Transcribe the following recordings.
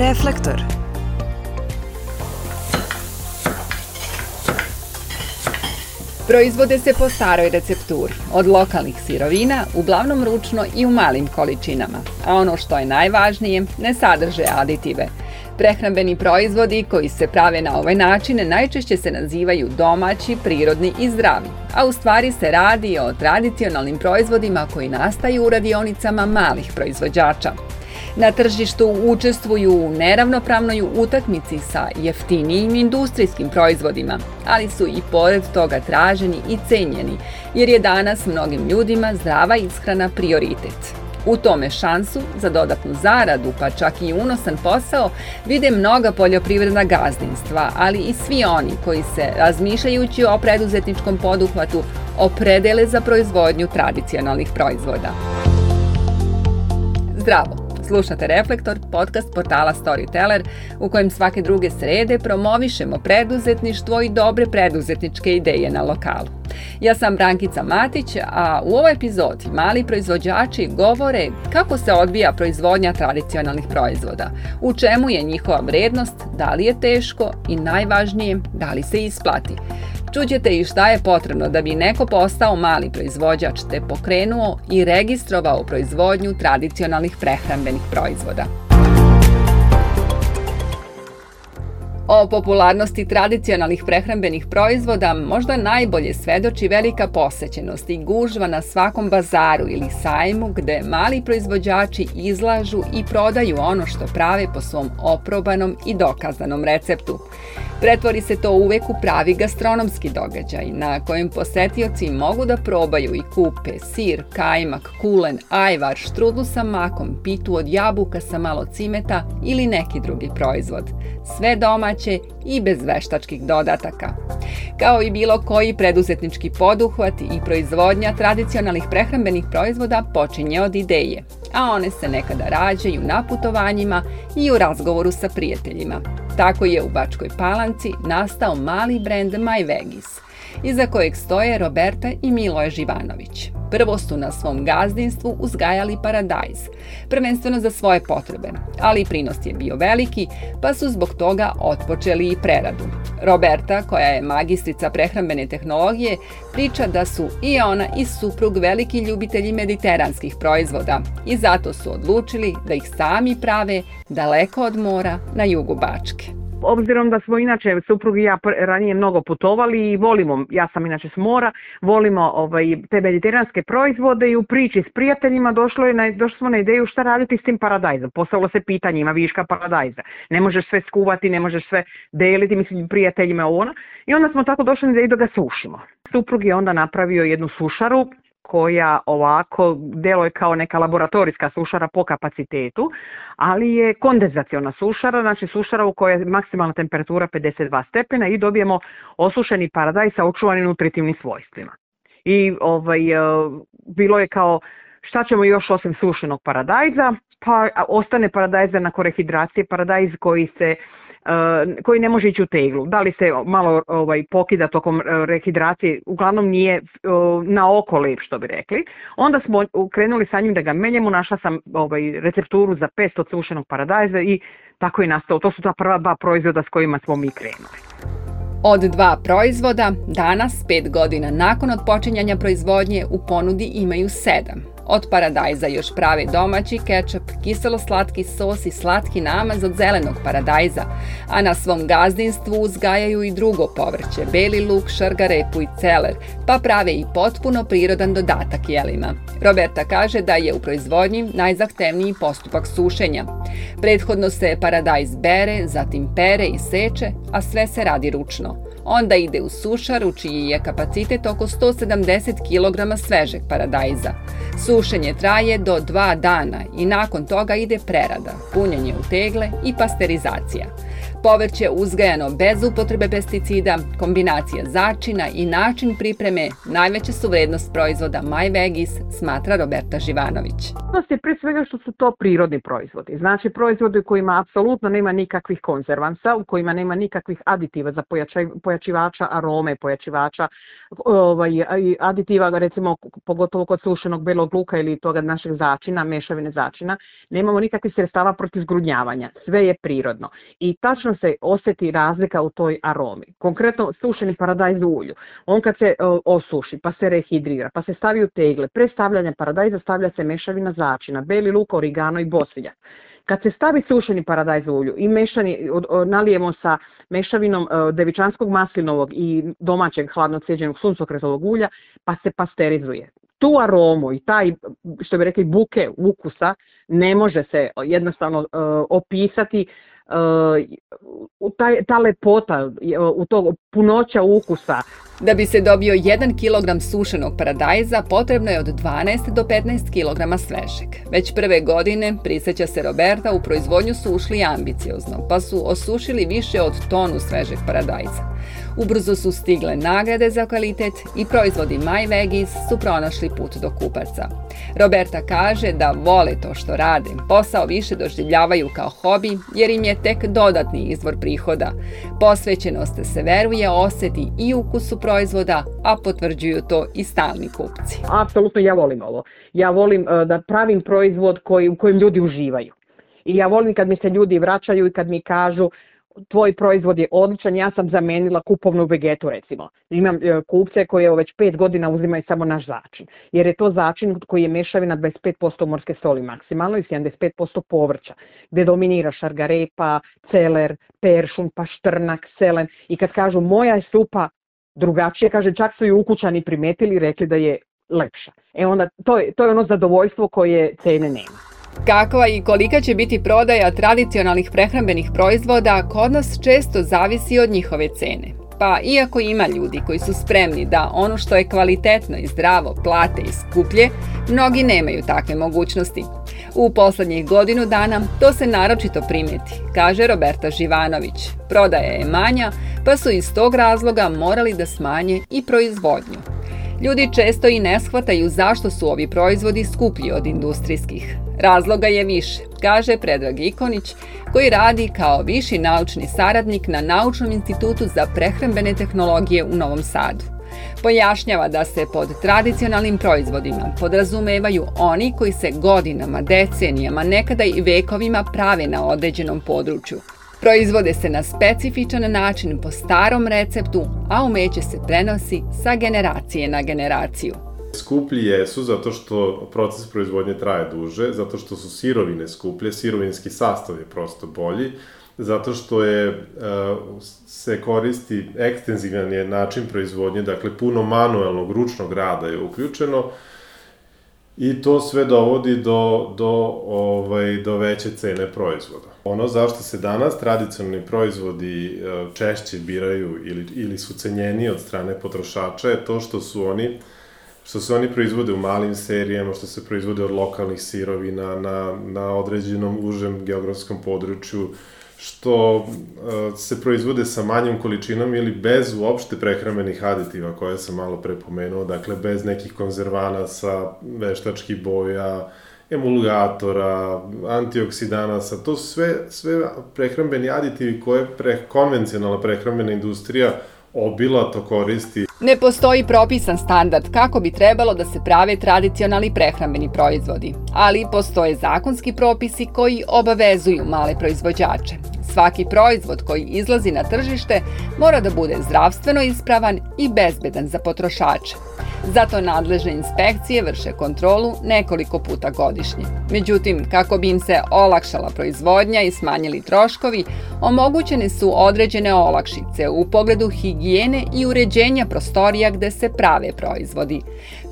Reflektor Proizvode se po staroj recepturi, od lokalnih sirovina, uglavnom ručno i u malim količinama, a ono što je najvažnije, ne sadrže aditive. Prehrambeni proizvodi koji se prave na ovaj način najčešće se nazivaju domaći, prirodni i zdravi, a u stvari se radi o tradicionalnim proizvodima koji nastaju u radionicama malih proizvođača. Na tržištu učestvuju u neravnopravnoj utakmici sa jeftinijim industrijskim proizvodima, ali su i pored toga traženi i cenjeni, jer je danas mnogim ljudima zdrava ishrana prioritet. U tome šansu za dodatnu zaradu, pa čak i unosan posao, vide mnoga poljoprivredna gazdinstva, ali i svi oni koji se, razmišljajući o preduzetničkom poduhvatu, opredele za proizvodnju tradicionalnih proizvoda. Zdravo! Slušate Reflektor, podcast portala Storyteller, u kojem svake druge srede promovišemo preduzetništvo i dobre preduzetničke ideje na lokalu. Ja sam Brankica Matić, a u ovoj epizodi mali proizvođači govore kako se odvija proizvodnja tradicionalnih proizvoda, u čemu je njihova vrednost, da li je teško i najvažnije da li se isplati. Čućete i šta je potrebno da bi neko postao mali proizvođač te pokrenuo i registrovao proizvodnju tradicionalnih prehrambenih proizvoda. O popularnosti tradicionalnih prehrambenih proizvoda možda najbolje svedoči velika posećenost i gužva na svakom bazaru ili sajmu gde mali proizvođači izlažu i prodaju ono što prave po svom oprobanom i dokazanom receptu. Pretvori se to uvek u pravi gastronomski događaj na kojem posetioci mogu da probaju i kupe sir, kajmak, kulen, ajvar, štrudlu sa makom, pitu od jabuka sa malo cimeta ili neki drugi proizvod. Sve doma domaće i bez veštačkih dodataka. Kao i bilo koji preduzetnički poduhvat i proizvodnja tradicionalnih prehrambenih proizvoda počinje od ideje, a one se nekada rađaju na putovanjima i u razgovoru sa prijateljima. Tako je u Bačkoj Palanci nastao mali brend My Veggies – iza kojeg stoje Roberta i Miloje Živanović. Prvo su na svom gazdinstvu uzgajali paradajz, prvenstveno za svoje potrebe, ali prinos je bio veliki, pa su zbog toga otpočeli i preradu. Roberta, koja je magistrica prehrambene tehnologije, priča da su i ona i suprug veliki ljubitelji mediteranskih proizvoda i zato su odlučili da ih sami prave daleko od mora na jugu Bačke. Obzirom da smo inače suprug i ja ranije mnogo putovali i volimo, ja sam inače s mora, volimo ovaj, te mediteranske proizvode i u priči s prijateljima došlo je na, došli smo na ideju šta raditi s tim paradajzom. Postavilo se pitanje, ima viška paradajza. Ne možeš sve skuvati, ne možeš sve deliti, mislim prijateljima ona. I onda smo tako došli na ideju da ga sušimo. Suprug je onda napravio jednu sušaru koja ovako deluje kao neka laboratorijska sušara po kapacitetu, ali je kondenzaciona sušara, znači sušara u kojoj je maksimalna temperatura 52 stepena i dobijemo osušeni paradaj sa očuvanim nutritivnim svojstvima. I ovaj, e, bilo je kao šta ćemo još osim sušenog paradajza, pa ostane paradajza nakon rehidracije, paradajz koji se uh, E, koji ne može ići u teglu. Da li se malo ovaj, pokida tokom e, rehidracije, uglavnom nije e, na oko lep što bi rekli. Onda smo krenuli sa njim da ga menjamo, našla sam ovaj, recepturu za 500 sušenog paradajza i tako je nastao. To su ta prva dva proizvoda s kojima smo mi krenuli. Od dva proizvoda, danas, pet godina nakon odpočinjanja proizvodnje, u ponudi imaju sedam. Od paradajza još prave domaći kečap, kiselo-slatki sos i slatki namaz od zelenog paradajza, a na svom gazdinstvu uzgajaju i drugo povrće, beli luk, šargarepu i celer, pa prave i potpuno prirodan dodatak jelima. Roberta kaže da je u proizvodnji najzahtevniji postupak sušenja. Prethodno se paradajz bere, zatim pere i seče, a sve se radi ručno. Onda ide u sušaru čiji je kapacitet oko 170 kg svežeg paradajza. Sušenje traje do dva dana i nakon toga ide prerada, punjenje u tegle i pasterizacija. Povrće uzgajano bez upotrebe pesticida, kombinacija začina i način pripreme najveća su vrednost proizvoda My Veggies, smatra Roberta Živanović. Vrednost je pre svega što su to prirodni proizvodi, znači proizvodi u kojima apsolutno nema nikakvih konzervansa, u kojima nema nikakvih aditiva za pojačivača arome, pojačivača ovaj, aditiva, recimo pogotovo kod sušenog belog luka ili toga našeg začina, mešavine začina, nemamo nikakvih sredstava protiv zgrudnjavanja, sve je prirodno. I tačno točno se oseti razlika u toj aromi. Konkretno sušeni paradajz u ulju. On kad se e, osuši, pa se rehidrira, pa se stavi u tegle, pre stavljanja paradajza stavlja se mešavina začina, beli luk, origano i bosiljak. Kad se stavi sušeni paradajz u ulju i mešani, nalijemo sa mešavinom e, devičanskog maslinovog i domaćeg hladno cijeđenog suncokretovog ulja, pa se pasterizuje tu aromu i taj, što bi rekli, buke ukusa ne može se jednostavno e, opisati E, uh, ta, ta lepota, u tog punoća ukusa, Da bi se dobio 1 kg sušenog paradajza potrebno je od 12 do 15 kg svežeg. Već prve godine, priseća se Roberta, u proizvodnju su ušli ambiciozno, pa su osušili više od tonu svežeg paradajza. Ubrzo su stigle nagrade za kvalitet i proizvodi My Vegis su pronašli put do kupaca. Roberta kaže da vole to što rade, posao više doživljavaju kao hobi jer im je tek dodatni izvor prihoda. Posvećenost se veruje oseti i ukusu proizvoda, a potvrđuju to i stalni kupci. Apsolutno ja volim ovo. Ja volim e, da pravim proizvod koji, u kojem ljudi uživaju. I ja volim kad mi se ljudi vraćaju i kad mi kažu tvoj proizvod je odličan, ja sam zamenila kupovnu vegetu recimo. Imam e, kupce koji evo već 5 godina uzimaju samo naš začin, jer je to začin koji je mešavina 25% morske soli maksimalno i 75% povrća, gde dominira šargarepa, celer, peršun, paštrnak, selen i kad kažu moja je supa drugačije, kaže čak su i ukućani primetili i rekli da je lepša. E onda, to je, to je ono zadovoljstvo koje cene nema. Kakva i kolika će biti prodaja tradicionalnih prehrambenih proizvoda kod nas često zavisi od njihove cene. Pa iako ima ljudi koji su spremni da ono što je kvalitetno i zdravo plate i skuplje, mnogi nemaju takve mogućnosti – U poslednjih godinu dana to se naročito primeti, kaže Roberta Živanović. Prodaja je manja, pa su iz tog razloga morali da smanje i proizvodnju. Ljudi često i ne shvataju zašto su ovi proizvodi skuplji od industrijskih. Razloga je više, kaže Predrag Ikonić, koji radi kao viši naučni saradnik na Naučnom institutu za prehrambene tehnologije u Novom Sadu. Pojašnjava da se pod tradicionalnim proizvodima podrazumevaju oni koji se godinama, decenijama, nekada i vekovima prave na određenom području. Proizvode se na specifičan način po starom receptu, a umeće se prenosi sa generacije na generaciju. Skuplji jesu zato što proces proizvodnje traje duže, zato što su sirovine skuplje, sirovinski sastav je prosto bolji, zato što je e, se koristi ekstenzivan je način proizvodnje, dakle puno manuelnog, ručnog rada je uključeno i to sve dovodi do, do, ovaj, do veće cene proizvoda. Ono zašto se danas tradicionalni proizvodi e, češće biraju ili, ili su cenjeni od strane potrošača je to što su oni što se oni proizvode u malim serijama, što se proizvode od lokalnih sirovina na, na određenom užem geografskom području, što e, se proizvode sa manjom količinom ili bez uopšte prehrambenih aditiva koje sam malo pre pomenuo, dakle bez nekih konzervana sa veštačkih boja, emulgatora, antioksidanasa, to su sve, sve prehrambeni aditivi koje pre, konvencionalna prehrambena industrija obila to koristi Ne postoji propisan standard kako bi trebalo da se prave tradicionalni prehrambeni proizvodi, ali postoje zakonski propisi koji obavezuju male proizvođače. Svaki proizvod koji izlazi na tržište mora da bude zdravstveno ispravan i bezbedan za potrošače. Zato nadležne inspekcije vrše kontrolu nekoliko puta godišnje. Međutim, kako bi im se olakšala proizvodnja i smanjili troškovi, omogućene su određene olakšice u pogledu higijene i uređenja prostorija gde se prave proizvodi.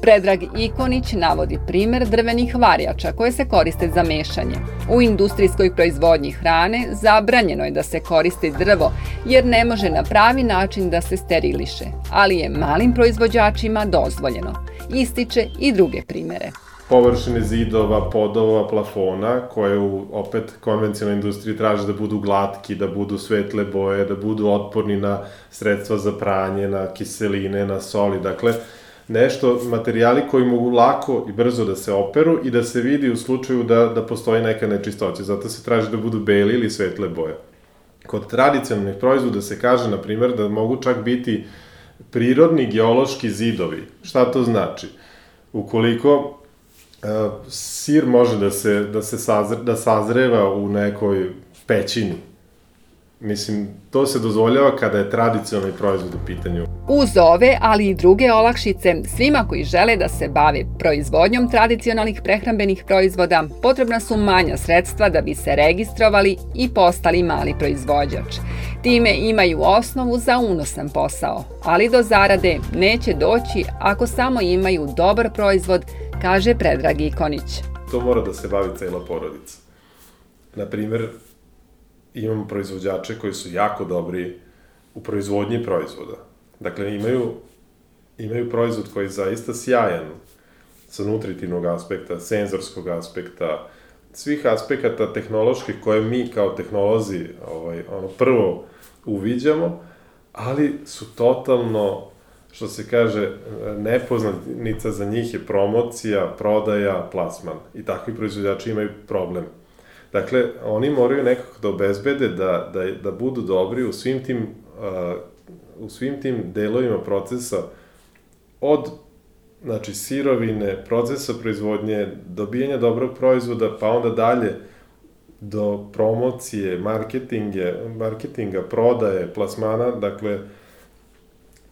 Predrag Ikonić navodi primer drvenih varjača koje se koriste za mešanje. U industrijskoj proizvodnji hrane zabranjeno je da se koristi drvo jer ne može na pravi način da se steriliše, ali je malim proizvođačima dozvoljeno. Ističe i druge primere površine zidova, podova, plafona, koje u, opet, konvencionalnoj industriji traže da budu glatki, da budu svetle boje, da budu otporni na sredstva za pranje, na kiseline, na soli. Dakle, nešto, materijali koji mogu lako i brzo da se operu i da se vidi u slučaju da, da postoji neka nečistoća. Zato se traži da budu beli ili svetle boje. Kod tradicionalnih proizvoda se kaže, na primer, da mogu čak biti prirodni geološki zidovi. Šta to znači? Ukoliko e, sir može da se, da se sazre, da sazreva u nekoj pećini, Mislim, to se dozvoljava kada je tradicionalni proizvod u pitanju. Uz ove, ali i druge olakšice, svima koji žele da se bave proizvodnjom tradicionalnih prehrambenih proizvoda, potrebna su manja sredstva da bi se registrovali i postali mali proizvođač. Time imaju osnovu za unosan posao, ali do zarade neće doći ako samo imaju dobar proizvod, kaže Predrag Ikonić. To mora da se bavi cela porodica. Naprimer, imamo proizvođače koji su jako dobri u proizvodnji proizvoda. Dakle, imaju, imaju proizvod koji je zaista sjajan sa nutritivnog aspekta, senzorskog aspekta, svih aspekata tehnoloških koje mi kao tehnolozi ovaj, ono, prvo uviđamo, ali su totalno, što se kaže, nepoznanica za njih je promocija, prodaja, plasman. I takvi proizvođači imaju problem Dakle, oni moraju nekako da obezbede da, da, da budu dobri u svim tim, uh, u svim tim delovima procesa od znači, sirovine, procesa proizvodnje, dobijanja dobrog proizvoda, pa onda dalje do promocije, marketinge, marketinga, prodaje, plasmana, dakle,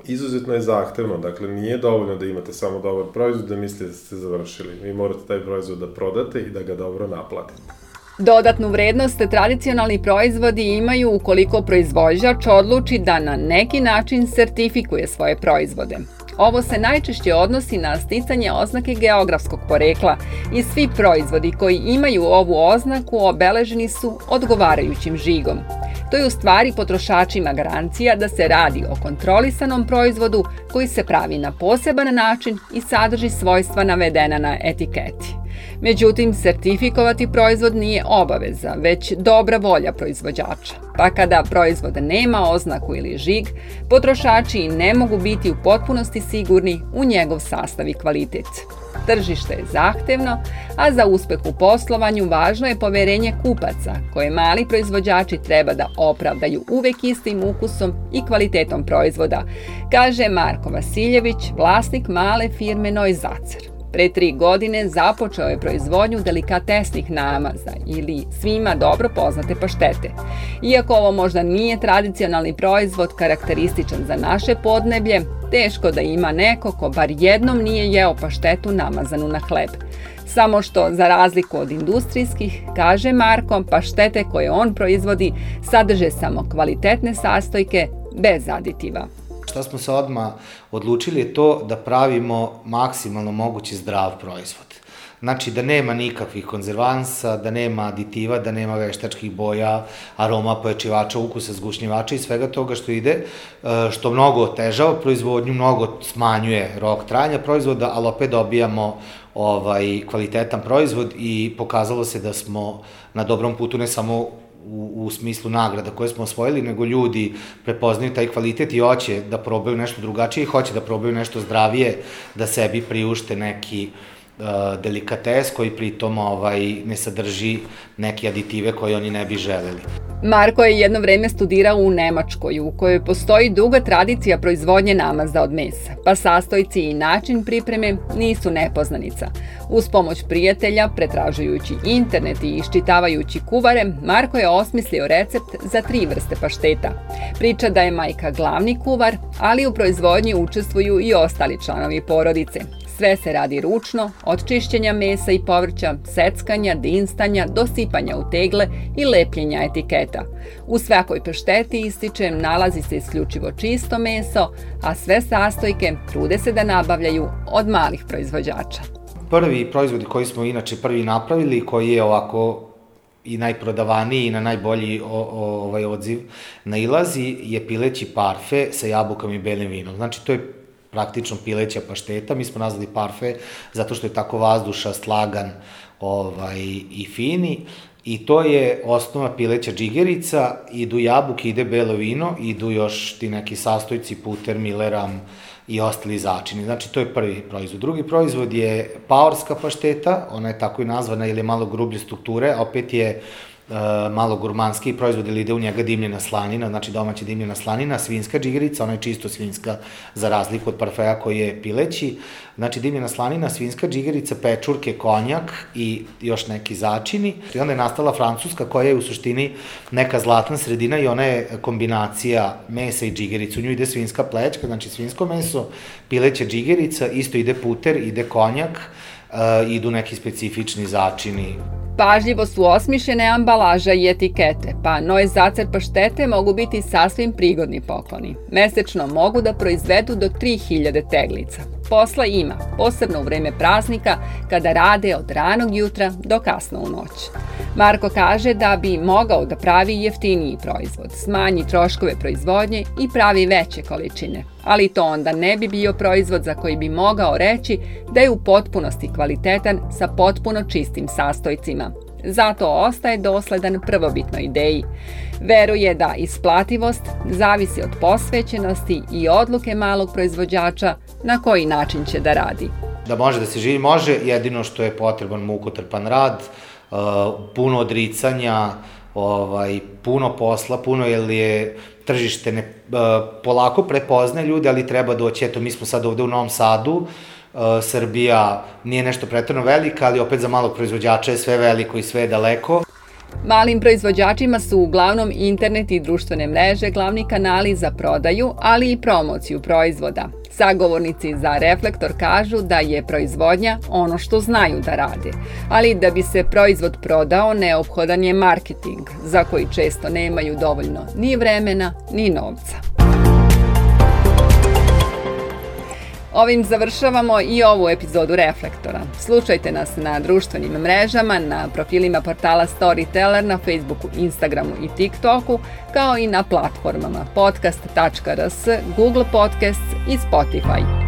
izuzetno je zahtevno, dakle, nije dovoljno da imate samo dobar proizvod, da mislite da ste završili. Vi morate taj proizvod da prodate i da ga dobro naplatite. Dodatnu vrednost tradicionalni proizvodi imaju ukoliko proizvođač odluči da na neki način sertifikuje svoje proizvode. Ovo se najčešće odnosi na sticanje oznake geografskog porekla i svi proizvodi koji imaju ovu oznaku obeleženi su odgovarajućim žigom. To je u stvari potrošačima garancija da se radi o kontrolisanom proizvodu koji se pravi na poseban način i sadrži svojstva navedena na etiketi. Međutim, sertifikovati proizvod nije obaveza, već dobra volja proizvođača. Pa kada proizvod nema oznaku ili žig, potrošači ne mogu biti u potpunosti sigurni u njegov sastav i kvalitet. Tržište je zahtevno, a za uspeh u poslovanju važno je poverenje kupaca, koje mali proizvođači treba da opravdaju uvek istim ukusom i kvalitetom proizvoda, kaže Marko Vasiljević, vlasnik male firme Noizacer. Pre tri godine započeo je proizvodnju delikatesnih namaza ili svima dobro poznate paštete. Iako ovo možda nije tradicionalni proizvod karakterističan za naše podneblje, teško da ima neko ko bar jednom nije jeo paštetu namazanu na hleb. Samo što, za razliku od industrijskih, kaže Marko, paštete koje on proizvodi sadrže samo kvalitetne sastojke bez aditiva šta smo se odmah odlučili je to da pravimo maksimalno mogući zdrav proizvod. Znači da nema nikakvih konzervansa, da nema aditiva, da nema veštačkih boja, aroma pojačivača, ukusa, zgušnjivača i svega toga što ide, e, što mnogo otežava proizvodnju, mnogo smanjuje rok trajanja proizvoda, ali opet dobijamo ovaj kvalitetan proizvod i pokazalo se da smo na dobrom putu ne samo u, u smislu nagrada koje smo osvojili, nego ljudi prepoznaju taj kvalitet i hoće da probaju nešto drugačije i hoće da probaju nešto zdravije, da sebi priušte neki uh, delikates koji pritom ovaj, ne sadrži neke aditive koje oni ne bi želeli. Marko je jedno vreme studirao u Nemačkoj, u kojoj postoji duga tradicija proizvodnje namaza od mesa, pa sastojci i način pripreme nisu nepoznanica. Uz pomoć prijatelja, pretražujući internet i iščitavajući kuvare, Marko je osmislio recept za tri vrste pašteta. Priča da je majka glavni kuvar, ali u proizvodnji učestvuju i ostali članovi porodice, Sve se radi ručno, od čišćenja mesa i povrća, seckanja, dinstanja, dosipanja u tegle i lepljenja etiketa. U svakoj pešteti ističem nalazi se isključivo čisto meso, a sve sastojke trude se da nabavljaju od malih proizvođača. Prvi proizvodi koji smo inače prvi napravili, koji je ovako i najprodavaniji i na najbolji o, o, ovaj odziv nailazi je pileći parfe sa jabukama i belim vinom. Znači, to je praktično pileća pašteta. Mi smo nazvali parfe zato što je tako vazdušast, lagan ovaj, i fini. I to je osnova pileća džigerica, idu jabuke, ide belo vino, idu još ti neki sastojci, puter, mileram i ostali začini. Znači, to je prvi proizvod. Drugi proizvod je paorska pašteta, ona je tako i nazvana ili je malo grublje strukture, opet je uh, E, malo gurmanski proizvod ili ide u njega dimljena slanina, znači domaća dimljena slanina, svinska džigerica, ona je čisto svinska za razliku od parfeja koji je pileći, znači dimljena slanina, svinska džigerica, pečurke, konjak i još neki začini. I onda je nastala Francuska koja je u suštini neka zlatna sredina i ona je kombinacija mesa i džigerica. U nju ide svinska plečka, znači svinsko meso, pileća džigerica, isto ide puter, ide konjak, Eh, idu neki specifični začini. Pažljivo su osmišljene ambalaža i etikete, pa noje zacrt paštete mogu biti sasvim prigodni pokloni. Mesečno mogu da proizvedu do 3000 teglica. Posla ima, posebno u vreme praznika, kada rade od ranog jutra do kasno u noć. Marko kaže da bi mogao da pravi jeftiniji proizvod, smanji troškove proizvodnje i pravi veće količine, ali to onda ne bi bio proizvod za koji bi mogao reći da je u potpunosti kvalitetan sa potpuno čistim sastojcima. Zato ostaje dosledan prvobitnoj ideji. Veruje da isplativost zavisi od posvećenosti i odluke malog proizvođača na koji način će da radi. Da može da se živi, može, jedino što je potreban mukotrpan rad, Uh, puno odricanja, ovaj, puno posla, puno jer je tržište ne, uh, polako prepoznaje ljude, ali treba doći, eto mi smo sad ovde u Novom Sadu, uh, Srbija nije nešto pretredno velika, ali opet za malog proizvođača je sve veliko i sve je daleko Malim proizvođačima su uglavnom internet i društvene mreže glavni kanali za prodaju, ali i promociju proizvoda. Sagovornici za Reflektor kažu da je proizvodnja ono što znaju da rade, ali da bi se proizvod prodao neophodan je marketing, za koji često nemaju dovoljno ni vremena ni novca. Ovim završavamo i ovu epizodu Reflektora. Slušajte nas na društvenim mrežama, na profilima portala Storyteller, na Facebooku, Instagramu i TikToku, kao i na platformama podcast.rs, Google Podcasts i Spotify.